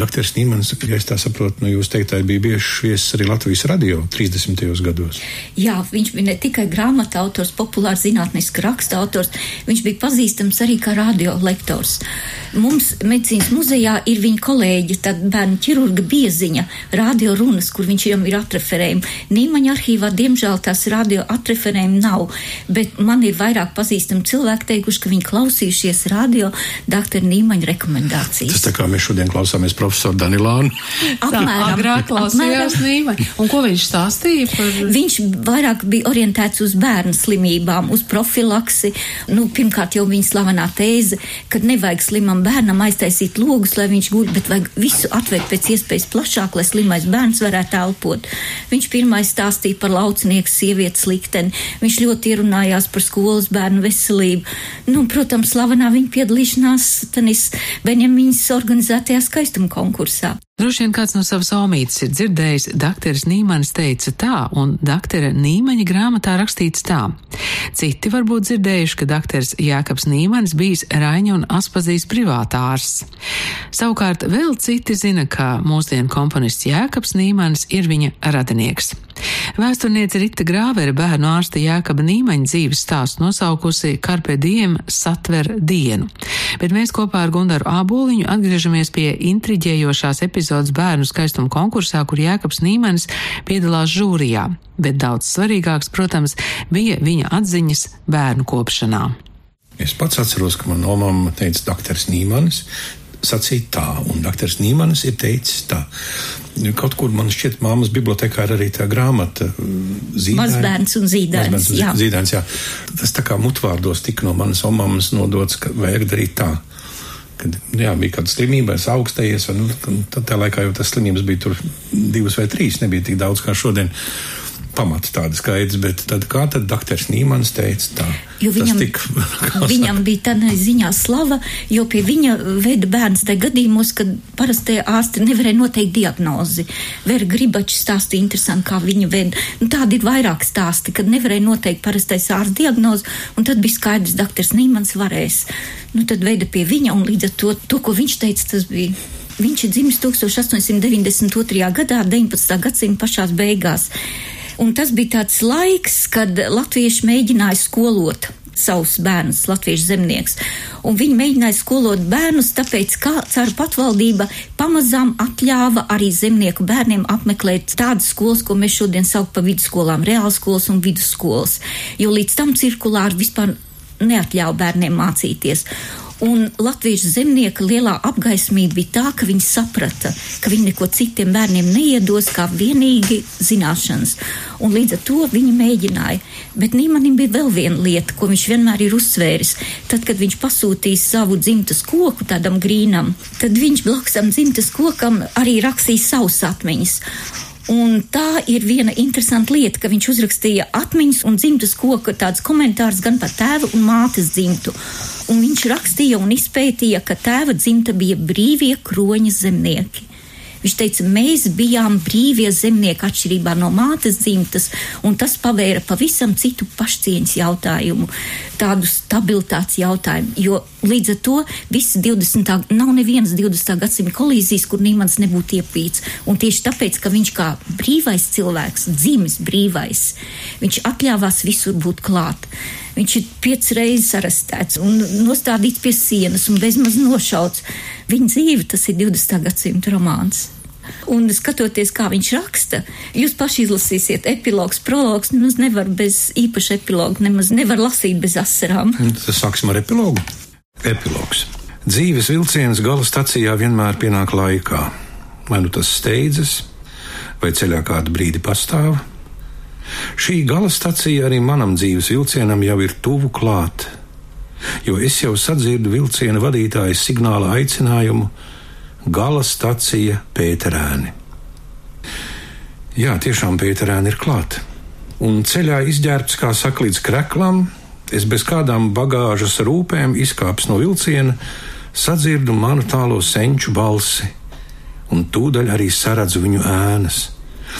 Dr. Nīmans, ja es tā saprotu, no jūsu teiktā bija bieži viesis arī Latvijas radio 30. gados. Jā, viņš bija ne tikai grāmatu autors, populārs zinātnisks raksta autors, viņš bija pazīstams arī kā radio lektors. Mums medicīnas muzejā ir viņa kolēģi, tad bērnu ķirurga bieziņa, radio runas, kur viņš jau ir atreferējumi. Nīmaņa arhīvā, diemžēl, tās radio atreferējumi nav, bet man ir vairāk pazīstami cilvēki teikuši, ka viņi klausījušies radio Dr. Nīmaņa rekomendācijas. Tas tā kā mēs šodien klausāmies profesoru Danilānu. Agrāk klausījās Nīmaņa. Un ko viņš stāstīja par? Viņš vairāk bija orientēts uz bērnu slimībām, uz profilaksi. Nu, pirmkārt jau viņa slavenā tēze, ka nevajag slimam bērnam aiztaisīt logus, lai viņš guļ, bet vajag visu atvērt pēc iespējas plašāk, lai slimais bērns varētu elpot. Viņš pirmais stāstīja par laucinieku sievietes likteni. Viņš ļoti ierunājās par skolas bērnu veselību. Nu, protams, slavenā viņa piedalīšanās tenis Benjamīnas organizētajā skaistuma konkursā. Droši vien kāds no savas omītes ir dzirdējis, dakteris Nīmanis teica tā, un daktera Nīmaņa grāmatā rakstīts tā. Citi varbūt dzirdējuši, ka dakteris Jēkabs Nīmanis bijis Raiņa un Aspazīs privātārs. Savukārt vēl citi zina, ka mūsdienu komponists Jēkabs Nīmanis ir viņa radinieks. Vēsturniece Rita Grāvera bērnu ārsta Jēkaba Nīmaņa dzīves stāstu nosaukusi Karpe Diem satver dienu, bet mēs kopā ar Gundaru Āboliņu atgriežamies pie intriģējošās epizodes bērnu skaistuma konkursā, kur Jēkabs Nīmanis piedalās žūrijā, bet daudz svarīgāks, protams, bija viņa atziņas bērnu kopšanā. Es pats atceros, ka manā mamā teica, doktoris Nīmanis, sacīja tā, un doktors Nīmanis ir teicis tā. Kaut kur man šķiet, māmas bibliotekā ir arī tā grāmata mm, Zīdainis. Mazbērns un zīdainis. Mazbērns, jā. zīdainis, jā. Tas tā kā mutvārdos tika no manas omāmas nodots, ka vajag darīt tā. Kad jā, bija kāda slimība, es augstējies, un nu, tad tajā laikā jau tas slimības bija tur divas vai trīs, nebija tik daudz kā šodien pamats tāda skaidrs, bet tad kā tad doktors Nīmans teica tā? Jo viņam, tik, viņam bija tāda ziņā slava, jo pie viņa veda bērns tajā gadījumos, kad parastie ārsti nevarēja noteikt diagnozi. Vēra Gribačs stāstīja interesanti, kā viņa veda. Nu, tādi ir vairāk stāsti, kad nevarēja noteikt parastais ārsts diagnozi, un tad bija skaidrs, doktors Nīmans varēs. Nu, tad veda pie viņa, un līdz ar to, to ko viņš teica, tas bija. Viņš ir dzimis 1892. gadā, 19. gadsimta pašās beigās. Un tas bija tāds laiks, kad latvieši mēģināja skolot savus bērnus, latviešu zemnieks. Un viņi mēģināja skolot bērnus, tāpēc kā caur patvaldība pamazām atļāva arī zemnieku bērniem apmeklēt tādas skolas, ko mēs šodien sauc par vidusskolām, reāls skolas un vidusskolas. Jo līdz tam cirkulāri vispār neatļāva bērniem mācīties. Un latviešu zemnieka lielā apgaismība bija tā, ka viņi saprata, ka viņi neko citiem bērniem neiedos kā vienīgi zināšanas. Un līdz ar to viņi mēģināja. Bet Nīmanim bija vēl viena lieta, ko viņš vienmēr ir uzsvēris. Tad, kad viņš pasūtīja savu dzimtas koku tādam grīnam, tad viņš blakus tam dzimtas kokam arī rakstīja savus atmiņas. Un tā ir viena interesanta lieta, ka viņš uzrakstīja atmiņas un dzimtas koka tāds komentārs gan par tēva un mātes dzimtu. Un viņš rakstīja un izpētīja, ka tēva dzimta bija brīvie kroņa zemnieki. Viņš teica, mēs bijām brīvie zemnieki atšķirībā no mātes dzimtas, un tas pavēra pavisam citu pašcieņas jautājumu, tādu stabilitātes jautājumu, jo līdz ar to visi 20. nav nevienas 20. gadsimta kolīzijas, kur Nīmans nebūtu iepīts, un tieši tāpēc, ka viņš kā brīvais cilvēks, dzimis brīvais, viņš atļāvās visur būt klāt. Viņš ir piecas reizes arestēts un nostādīts pie sienas un bezmaz nošauts. Viņa dzīve tas ir 20. gadsimta romāns. Un skatoties, kā viņš raksta, jūs paši izlasīsiet epilogs, prologs, nemaz nevar bez īpaša epiloga, nemaz nevar lasīt bez asarām. Tas sāksim ar epilogu. Epilogs. Dzīves vilciens gala stacijā vienmēr pienāk laikā. Vai nu tas steidzas, vai ceļā kādu brīdi pastāv. Šī gala stacija arī manam dzīves vilcienam jau ir tuvu klāt, jo es jau sadzirdu vilciena vadītāja signāla aicinājumu gala stacija Pēterēni. Jā, tiešām Pēterēni ir klāta. Un ceļā izģērbts, kā saka, līdz kreklam, es bez kādām bagāžas rūpēm izkāps no vilciena, sadzirdu manu tālo senču balsi, un tūdaļ arī saredzu viņu ēnas.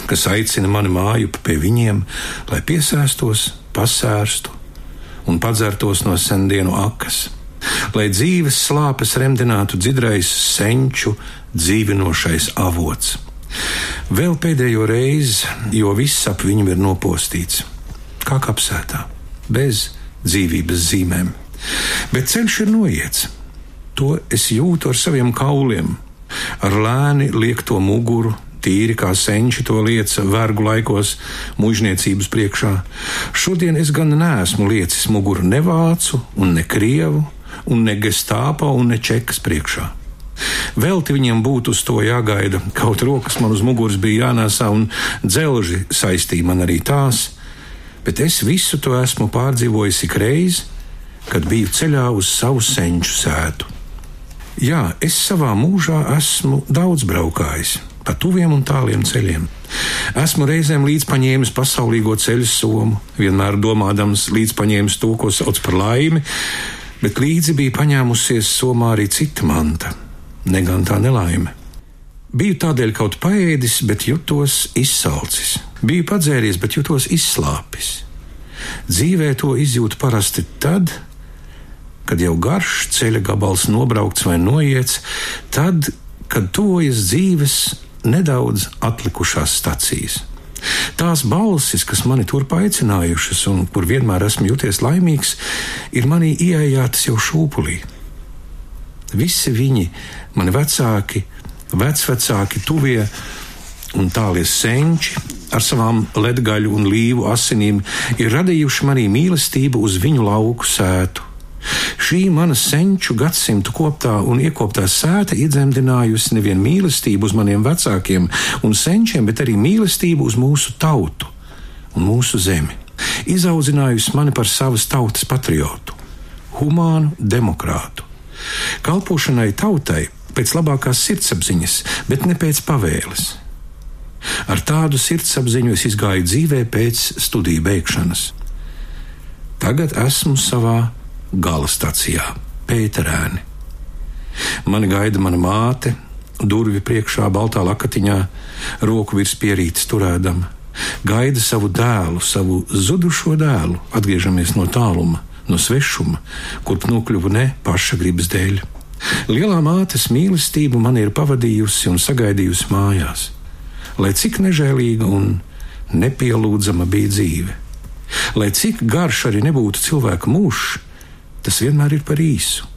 kas aicina mani māju pie viņiem, lai piesēstos, pasērstu un padzertos no sendienu akas, lai dzīves slāpes remdinātu dzidrais senču dzīvinošais avots. Vēl pēdējo reizi, jo viss ap viņu ir nopostīts, kā kapsētā, bez dzīvības zīmēm. Bet ceļš ir noiets. To es jūtu ar saviem kauliem, ar lēni liekto muguru, tīri kā senči to lieca vergu laikos mužniecības priekšā. Šodien es gan neesmu liecis muguru ne vācu, un ne krievu, un ne gestāpa, un ne čekas priekšā. Velti viņiem būtu uz to jāgaida, kaut rokas man uz muguras bija jānēsā, un dzelži saistīja man arī tās, bet es visu to esmu pārdzīvojis ik reizi, kad biju ceļā uz savu senču sētu. Jā, es savā mūžā esmu daudz braukājis, pa tuviem un tāliem ceļiem. Esmu reizēm līdzpaņēmis pasaulīgo ceļu somu, vienmēr domādams līdzpaņēmis to, ko sauc par laimi, bet līdzi bija paņēmusies somā arī cita manta, ne gan tā nelaime. Biju tādēļ kaut paēdis, bet jutos izsalcis. Biju padzēries, bet jutos izslāpis. Dzīvē to izjūtu parasti tad, kad jau garš ceļa gabals nobraukts vai noiets, tad, kad tuvojas dzīves nedaudz atlikušās stacijas. Tās balsis, kas mani turp aicinājušas un kur vienmēr esmu jūties laimīgs, ir manī ieejātas jau šūpulī. Visi viņi, mani vecāki, vecvecāki, tuvie un tālie senči ar savām ledgaļu un līvu asinīm ir radījuši manī mīlestību uz viņu lauku sētu Šī mana senču gadsimtu koptā un iekoptā sēta iedzemdinājusi nevien mīlestību uz maniem vecākiem un senčiem, bet arī mīlestību uz mūsu tautu un mūsu zemi. Izaudzinājusi mani par savas tautas patriotu, humānu demokrātu. Kalpošanai tautai pēc labākās sirdsapziņas, bet ne pēc pavēles. Ar tādu sirdsapziņu es izgāju dzīvē pēc studiju beigšanas. Tagad esmu savā gala stacijā, Pēterēni. Mani gaida mana māte, durvju priekšā, baltā lakatiņā, roku virs pierītes turēdama. Gaida savu dēlu, savu zudušo dēlu, atgriežamies no tāluma, no svešuma, kurp nokļuvu ne paša gribas dēļ. Lielā mātes mīlestība man ir pavadījusi un sagaidījusi mājās, lai cik nežēlīga un nepielūdzama bija dzīve. Lai cik garš arī nebūtu cilvēka mūžs, tas vienmēr ir par īsu.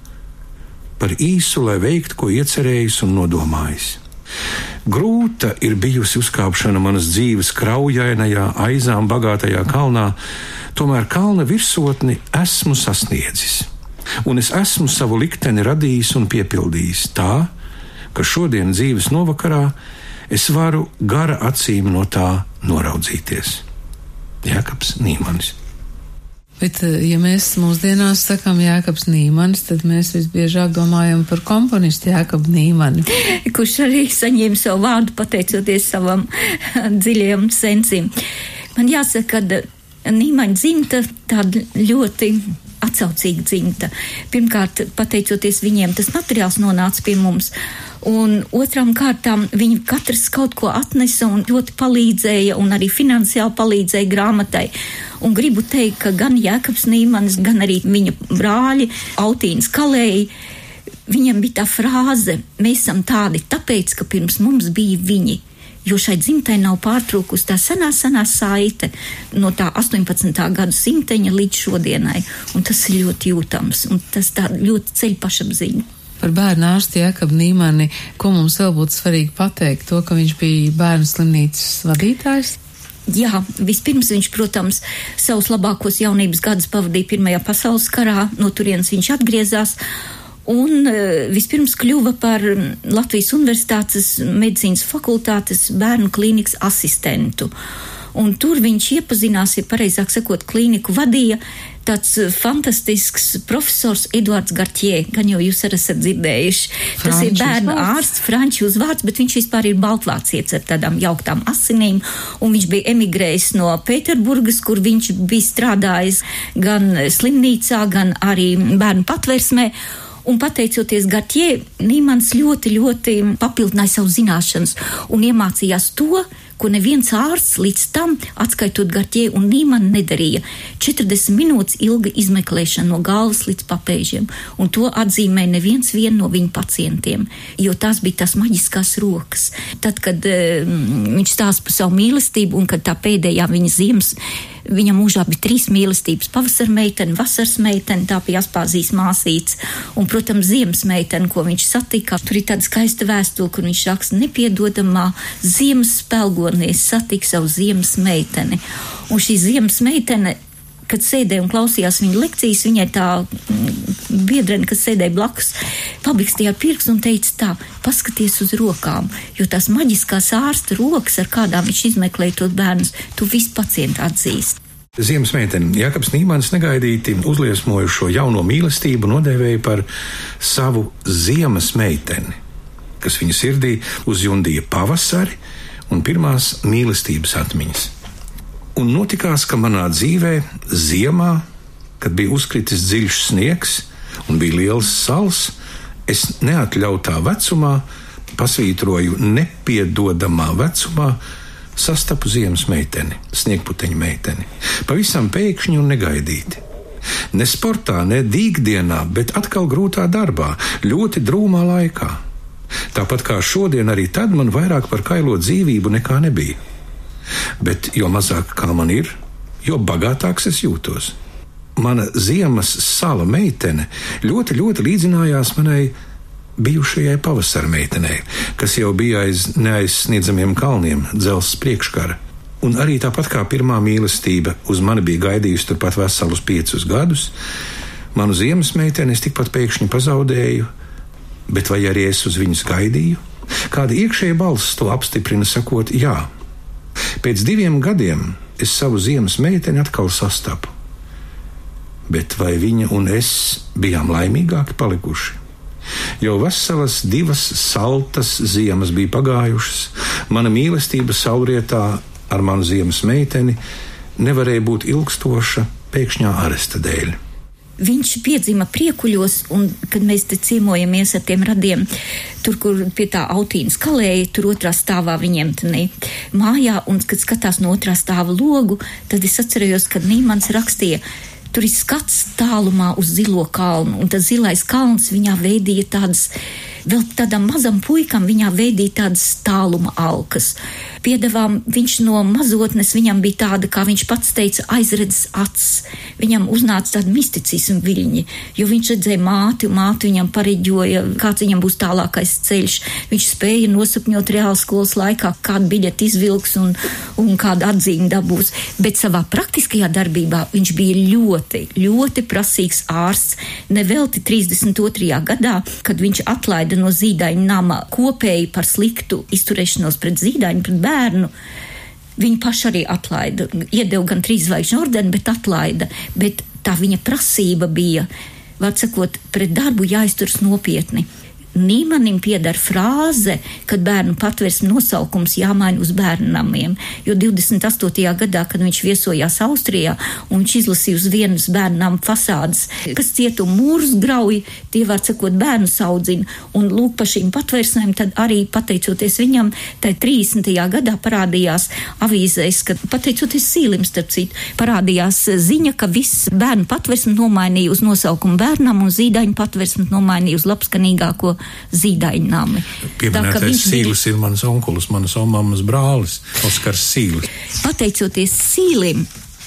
Par īsu, lai veiktu, ko iecerējis un nodomājis. Grūta ir bijusi uzkāpšana manas dzīves kraujainajā, aizām bagātajā kalnā, tomēr kalna virsotni esmu sasniedzis. Un es esmu savu likteni radījis un piepildījis tā, ka šodien dzīves novakarā es varu gara acīm no tā noraudzīties. Jēkabs Nīmanis. Bet, eh, ja mēs mūsdienās sakām Jēkabs Nīmanis, tad mēs visbiežāk domājam par komponistu Jēkabu Nīmani. Kurš arī saņēma savu vārdu pateicoties savam dziļajam sensim. Man jāsaka, ka Nīmaņa dzimta tāda ļoti atsaucīga dzimta. Pirmkārt, pateicoties viņiem, tas materiāls nonāca pie mums. Un otrām kārtām viņi katrs kaut ko atnesa un ļoti palīdzēja, un arī finansiāli palīdzēja grāmatai. Un gribu teikt, ka gan Jēkabs Nīmans, gan arī viņa brāļi, Autīns Kalēji, viņam bija tā frāze: Mēs esam tādi tāpēc, ka pirms mums bija viņi. Jo šai dzimtai nav pārtrūkusi tā senā, senā saite no tā 18. gada simteņa līdz šodienai, un tas ir ļoti jūtams, un tas ļoti ceļ pašapziņu. Par bērnu ārstu Jēkabu Nīmani, ko mums vēl būtu svarīgi pateikt, to, ka viņš bija bērnu slimnīcas vadītājs? Jā, vispirms viņš, protams, savus labākos jaunības gadus pavadīja Pirmajā pasaules karā, no turienes viņš atgriezās. Un e, vispirms kļuva par Latvijas Universitātes medicīnas fakultātes bērnu klīnikas asistentu. Un tur viņš iepazinās, ja pareizāk sakot, klīniku vadīja tāds fantastisks profesors Eduards Gartie, gan jau jūs arī esat dzirdējuši. Franči Tas ir bērnu ārsts, franču uzvārds, bet viņš vispār ir baltvācietis ar tādām jauktām asinīm, un viņš bija emigrējis no Pēterburgas, kur viņš bija strādājis gan slimnīcā, gan arī bērnu patversmē. Un pateicoties Gartie, Nīmans ļoti, ļoti papildināja savu zināšanas un iemācījās to, ko neviens ārsts līdz tam, atskaitot Gartie un Nīmanu, nedarīja. 40 minūtes ilga izmeklēšana no galvas līdz papēžiem, un to atzīmē neviens no viņa pacientiem, jo tās bija tās maģiskās rokas. Tad, kad uh, viņš stāsta par savu mīlestību un kad tā pēdējā viņa ziemas Viņa mūžā bija trīs mīlestības - pavasara meitene, vasaras meitene, tā bija Aspāzijas māsīca, un, protams, ziemas meitene, ko viņš satika. Tur ir tāda skaista vēstule, kur viņš raksta nepiedodamā ziemas spēlgonī satika savu ziemas meiteni. Un šī ziemas meitene kad sēdēja un klausījās viņa lekcijas, viņai tā mm, biedrene, kas sēdēja blakus, pabikstīja pirkstu un teica tā, paskaties uz rokām, jo tās maģiskās ārsta rokas, ar kādām viņš izmeklēja tos bērnus, tu visu pacientu atzīst. Ziemas meitene Jakobs Nīmans negaidīti uzliesmoja šo jauno mīlestību, nodēvēja par savu ziemas meiteni, kas viņa sirdī uzjundīja pavasari un pirmās mīlestības atmiņas. Un notikās, ka manā dzīvē, ziemā, kad bija uzkritis dziļš sniegs un bija liels sals, es neatļautā vecumā, pasvītroju nepiedodamā vecumā, sastapu ziemas meiteni, sniegputeņa meiteni. Pavisam pēkšņi un negaidīti. Ne sportā, ne dīkdienā, bet atkal grūtā darbā, ļoti drūmā laikā. Tāpat kā šodien, arī tad man vairāk par kailo dzīvību nekā nebija bet jo mazāk kā man ir, jo bagātāks es jūtos. Mana ziemas sala meitene ļoti, ļoti līdzinājās manai bijušajai pavasara meitenei, kas jau bija aiz neaizsniedzamiem kalniem, dzelzs priekškara. Un arī tāpat kā pirmā mīlestība uz mani bija gaidījusi turpat veselus piecus gadus, manu ziemas meiteni es tikpat pēkšņi pazaudēju, bet vai arī es uz viņus gaidīju? Kāda iekšēja balss to apstiprina, sakot, jā, Pēc diviem gadiem es savu ziemas meiteni atkal sastapu. Bet vai viņa un es bijām laimīgāki palikuši? Jau veselas divas saltas ziemas bija pagājušas, mana mīlestība saurietā ar manu ziemas meiteni nevarēja būt ilgstoša pēkšņā aresta dēļ. Viņš piedzima priekuļos, un kad mēs te ciemojamies ar tiem radiem, tur, kur pie tā autīnas kalēja, tur otrā stāvā viņiem tenī mājā, un kad skatās no otrā stāva logu, tad es atcerējos, kad Nīmans rakstīja, tur ir skats tālumā uz zilo kalnu, un tas zilais kalns viņā veidīja tādas, vēl tādam mazam puikam viņā veidīja tādas tāluma alkas piedevām viņš no mazotnes, viņam bija tāda, kā viņš pats teica, aizredzes acs. Viņam uznāca tāda misticisma viļņi, jo viņš redzēja māti, un māti viņam pareģoja, kāds viņam būs tālākais ceļš. Viņš spēja nosapņot reāli skolas laikā, kādu biļeti izvilks un, un kādu atzīmi dabūs, bet savā praktiskajā darbībā viņš bija ļoti, ļoti prasīgs ārsts. Nevelti 32. gadā, kad viņš atlaida no zīdaiņa nama kopēji par sliktu izturēšanos pret zīdaiņu, pret bērnu bērnu. Viņa paša arī atlaida, iedeva gan trīs zvaigžņu ordeni, bet atlaida. Bet tā viņa prasība bija, var sakot, pret darbu jāizturas nopietni. Nīmanim pieder frāze, kad bērnu patvērsme nosaukums jāmaina uz bērnamiem, jo 28. gadā, kad viņš viesojās Austrijā un viņš izlasīja uz vienas bērnām fasādes, kas cietumu mūrus grauj, tie var sakot bērnu saudzina, un lūk pa šīm patvērsmēm, tad arī pateicoties viņam, tai 30. gadā parādījās avīzēs, ka pateicoties sīlim, starp citu, parādījās ziņa, ka viss bērnu patvērsme nomainīja uz nosaukumu bērnam un zīdaņu patvērsme nomainīja uz labskanīgāko zīdaiņnami. Pieminētais Sīlis bija... ir mans onkulis, manas omammas brālis, Oskars Sīlis. Pateicoties Sīlim,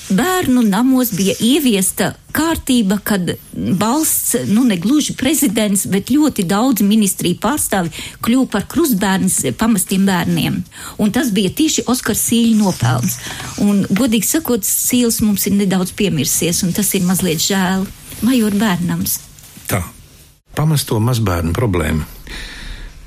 bērnu namos bija ieviesta kārtība, kad valsts, nu ne gluži prezidents, bet ļoti daudz ministriju pārstāvi kļuva par krustbērns pamestiem bērniem. Un tas bija tieši Oskars Sīļa nopelns. Un, godīgi sakot, Sīls mums ir nedaudz piemirsies, un tas ir mazliet žēl. Major bērnams. Pamesto mazbērnu problēmu.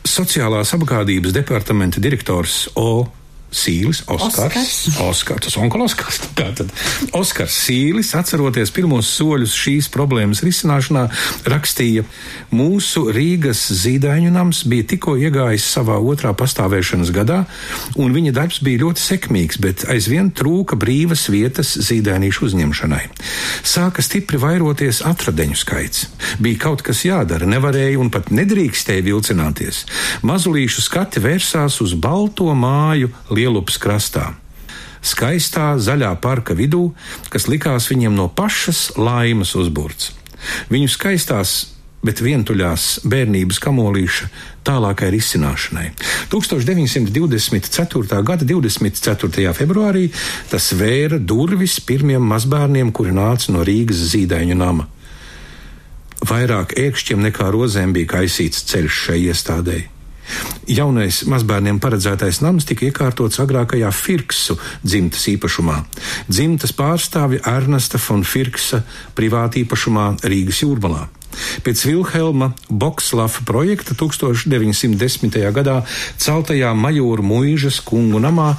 Sociālās apgādības departamenta direktors O. Sīlis, Oskars, Oskars. Oskars Oskars. Tātad Oskars Sīlis, atceroties pirmos soļus šīs problēmas risināšanā, rakstīja, mūsu Rīgas zīdaiņu nams bija tikko iegājis savā otrā pastāvēšanas gadā, un viņa darbs bija ļoti sekmīgs, bet aizvien trūka brīvas vietas zīdainīšu uzņemšanai. Sāka stipri vairoties atradeņu skaits. Bija kaut kas jādara, nevarēja un pat nedrīkstēja vilcināties. Mazulīšu skati vērsās uz balto māju Lielupas krastā. Skaistā zaļā parka vidū, kas likās viņiem no pašas laimes uzbūrts. Viņu skaistās bet vientuļās bērnības kamolīša tālākai risināšanai. 1924. gada 24. februārī tas vēra durvis pirmiem mazbērniem, kuri nāca no Rīgas zīdaiņu nama. Vairāk ēkšķiem nekā rozēm bija kaisīts ceļš šai iestādēji. Jaunais mazbērniem paredzētais nams tika iekārtots agrākajā Firksu dzimtas īpašumā. Dzimtas pārstāvja Ernesta von Firksa privāti īpašumā Rīgas jūrmalā. Pēc Vilhelma Bokslava projekta 1910. gadā celtajā Majora mūžas kungu namā,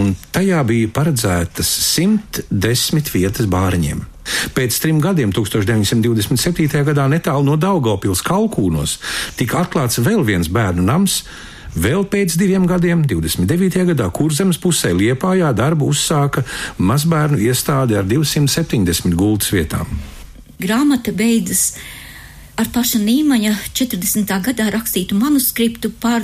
un tajā bija paredzētas 110 vietas bāriņiem. Pēc trim gadiem, 1927. gadā, netālu no Daugopils Kalkūnos, tika atklāts vēl viens bērnu nams. Vēl pēc diviem gadiem, 29. gadā, Kurzemes pusē Liepājā darbu uzsāka mazbērnu iestāde ar 270 gultas vietām. Grāmata beidzas ar paša Nīmaņa 40. gadā rakstītu manuskriptu par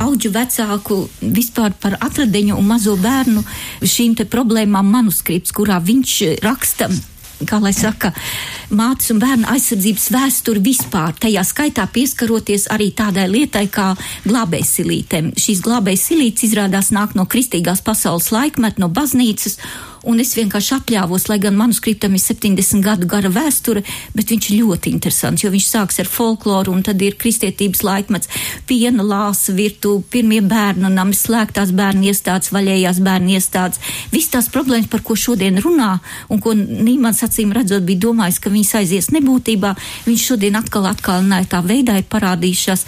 auģu vecāku, vispār par atradeņu un mazo bērnu šīm te problēmām manuskripts, kurā viņš raksta kā lai saka, mātes un bērnu aizsardzības vēsturi vispār, tajā skaitā pieskaroties arī tādai lietai kā glābēsilītēm. Šīs glābēsilītes izrādās nāk no kristīgās pasaules laikmet, no baznīcas, un es vienkārši atļāvos, lai gan manuskriptam ir 70 gadu gara vēsture, bet viņš ir ļoti interesants, jo viņš sāks ar folkloru, un tad ir kristietības laikmets, piena lāsa virtu, pirmie bērnu nami, slēgtās bērnu iestādes, vaļējās bērnu iestādes, viss tās problēmas, par ko šodien runā, un ko Nīmans acīm redzot bija domājis, ka viņas aizies nebūtībā, viņš šodien atkal atkalināja tā veidā ir parādījušās,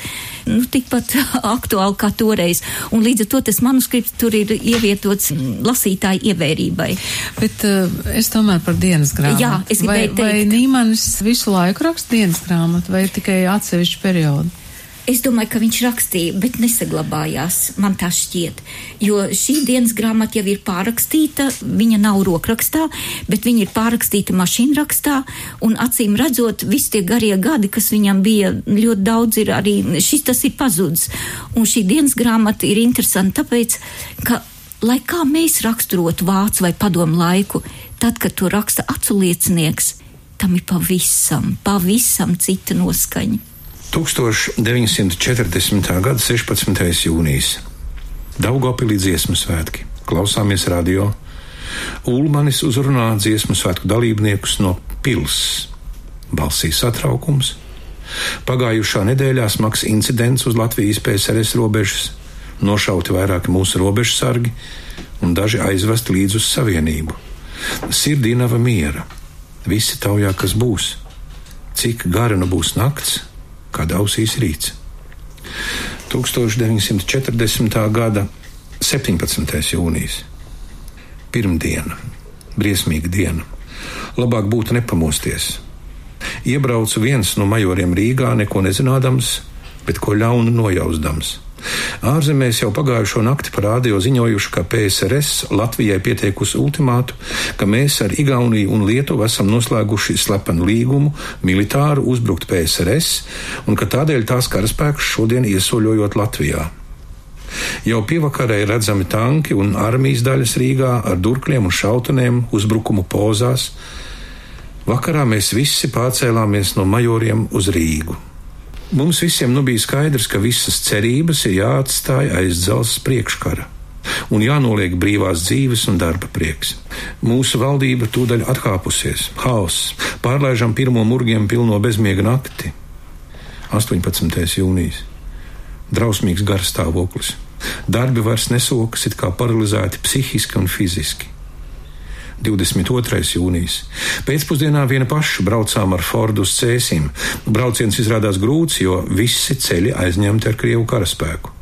nu, tikpat aktuāli kā toreiz, un līdz ar to tas manuskripts tur ir ievietots lasītāju ievērībai. Bet uh, es tomēr par dienas grāmatu. Jā, es gribēju vai, teikt. Vai Nīmanis visu laiku raksta dienas grāmatu, vai tikai atsevišķi periodi? Es domāju, ka viņš rakstīja, bet nesaglabājās. Man tā šķiet. Jo šī dienas grāmata jau ir pārrakstīta. Viņa nav rokrakstā, bet viņa ir pārrakstīta mašīnrakstā. Un acīm redzot, visi tie garie gadi, kas viņam bija, ļoti daudz ir arī šis tas ir pazudis. Un šī dienas grāmata ir interesanta tāpēc, ka lai kā mēs raksturotu vācu vai padomu laiku, tad, kad to raksta aculiecinieks, tam ir pavisam, pavisam cita noskaņa. 1940. gada 16. jūnijas Daugopilī dziesmu svētki. Klausāmies radio. Ulmanis uzrunā dziesmu svētku dalībniekus no pils. Balsī satraukums. Pagājušā nedēļā smags incidents uz Latvijas PSRS robežas nošauti vairāki mūsu robežsargi un daži aizvesti līdz uz savienību. Sirdī nav miera, visi taujā, kas būs, cik gara nu būs nakts, kad ausīs rīts. 1940. gada 17. jūnijas. Pirmdiena, briesmīga diena. Labāk būtu nepamosties. Iebraucu viens no majoriem Rīgā, neko nezinādams, bet ko ļaunu nojausdams. Ārzemēs jau pagājušo nakti parādīja ziņojuši, ka PSRS Latvijai pieteikusi ultimātu, ka mēs ar Igauniju un Lietuvu esam noslēguši slepenu līgumu militāru uzbrukt PSRS un ka tādēļ tās karaspēks šodien iesoļojot Latvijā. Jau pievakarē redzami tanki un armijas daļas Rīgā ar durkļiem un šautenēm uzbrukumu pozās. Vakarā mēs visi pārcēlāmies no majoriem uz Rīgu. Mums visiem nu bija skaidrs, ka visas cerības ir jāatstāj aiz dzelzs priekškara un jānoliek brīvās dzīves un darba prieks. Mūsu valdība tūdaļ atkāpusies, haoss, pārlaižam pirmo murgiem pilno bezmiega nakti. 18. jūnijas. Drausmīgs garstāvoklis. Darbi vairs nesokas, it kā paralizēti psihiski un fiziski. 22. jūnijas. Pēcpusdienā viena paša braucām ar Fordu uz Cēsim. Brauciens izrādās grūts, jo visi ceļi aizņemti ar Krievu karaspēku.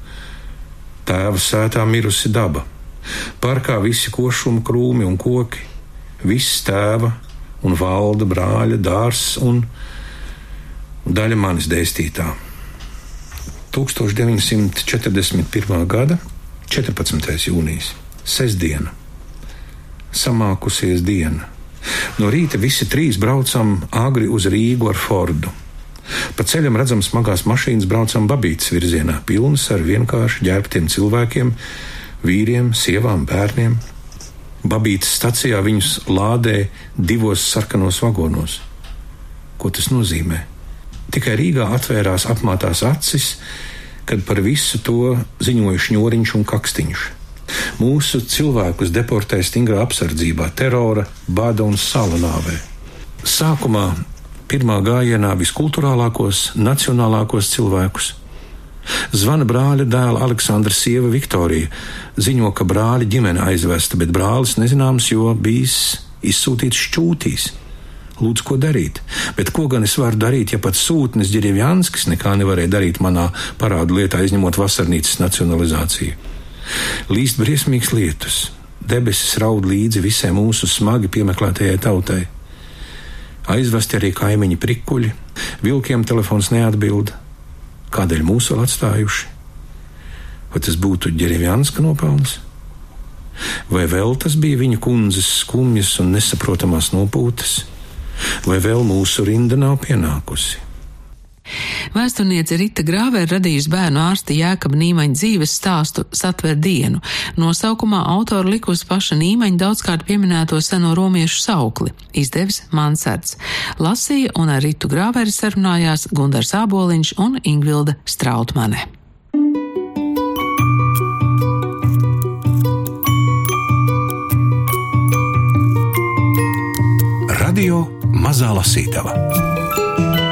Tēva sētā mirusi daba. Parkā visi košuma krūmi un koki, viss tēva un valda brāļa dārs un daļa manis dēstītā. 1941. gada 14. jūnijas, sestdiena, samākusies diena. No rīta visi trīs braucam agri uz Rīgu ar Fordu. Pa ceļam redzam smagās mašīnas braucam babītas virzienā, pilnas ar vienkārši ģērbtiem cilvēkiem, vīriem, sievām, bērniem. Babītas stacijā viņus lādē divos sarkanos vagonos. Ko tas nozīmē? Tikai Rīgā atvērās apmātās acis, kad par visu to ziņoja šņoriņš un kakstiņš. Mūsu cilvēkus deportē stingrā apsardzībā, terora, bada un salanāvē. Sākumā pirmā gājienā viskulturālākos, nacionālākos cilvēkus. Zvana brāļa dēla Aleksandra sieva Viktorija, ziņo, ka brāļa ģimene aizvesta, bet brālis nezināms, jo bijis izsūtīts šķūtīs. Lūdzu, ko darīt? Bet ko gan es varu darīt, ja pat sūtnis Ģerevjanskis nekā nevarēja darīt manā parādu lietā, izņemot vasarnīcas nacionalizāciju? Līst briesmīgs lietus, debesis raud līdzi visai mūsu smagi piemeklētajai tautai. Aizvesti arī kaimiņi prikuļi, vilkiem telefons neatbild. Kādēļ mūs vēl atstājuši? Vai tas būtu Ģerevjanska nopelns? Vai vēl tas bija viņa kundzes skumjas un nesaprotamās nopūtas? Vai vēl mūsu rinda nav pienākusi? Vēsturniece Rita Grāvē radījusi bērnu ārsta Jēkaba Nīmaņa dzīves stāstu Satver dienu. Nosaukumā autora likusi paša Nīmaņa daudzkārt pieminēto seno romiešu saukli - izdevis Mansards. Lasīja un ar Ritu Grāvēri sarunājās Gundars Āboliņš un Ingvilda Strautmane. Radio Mazā Lasītava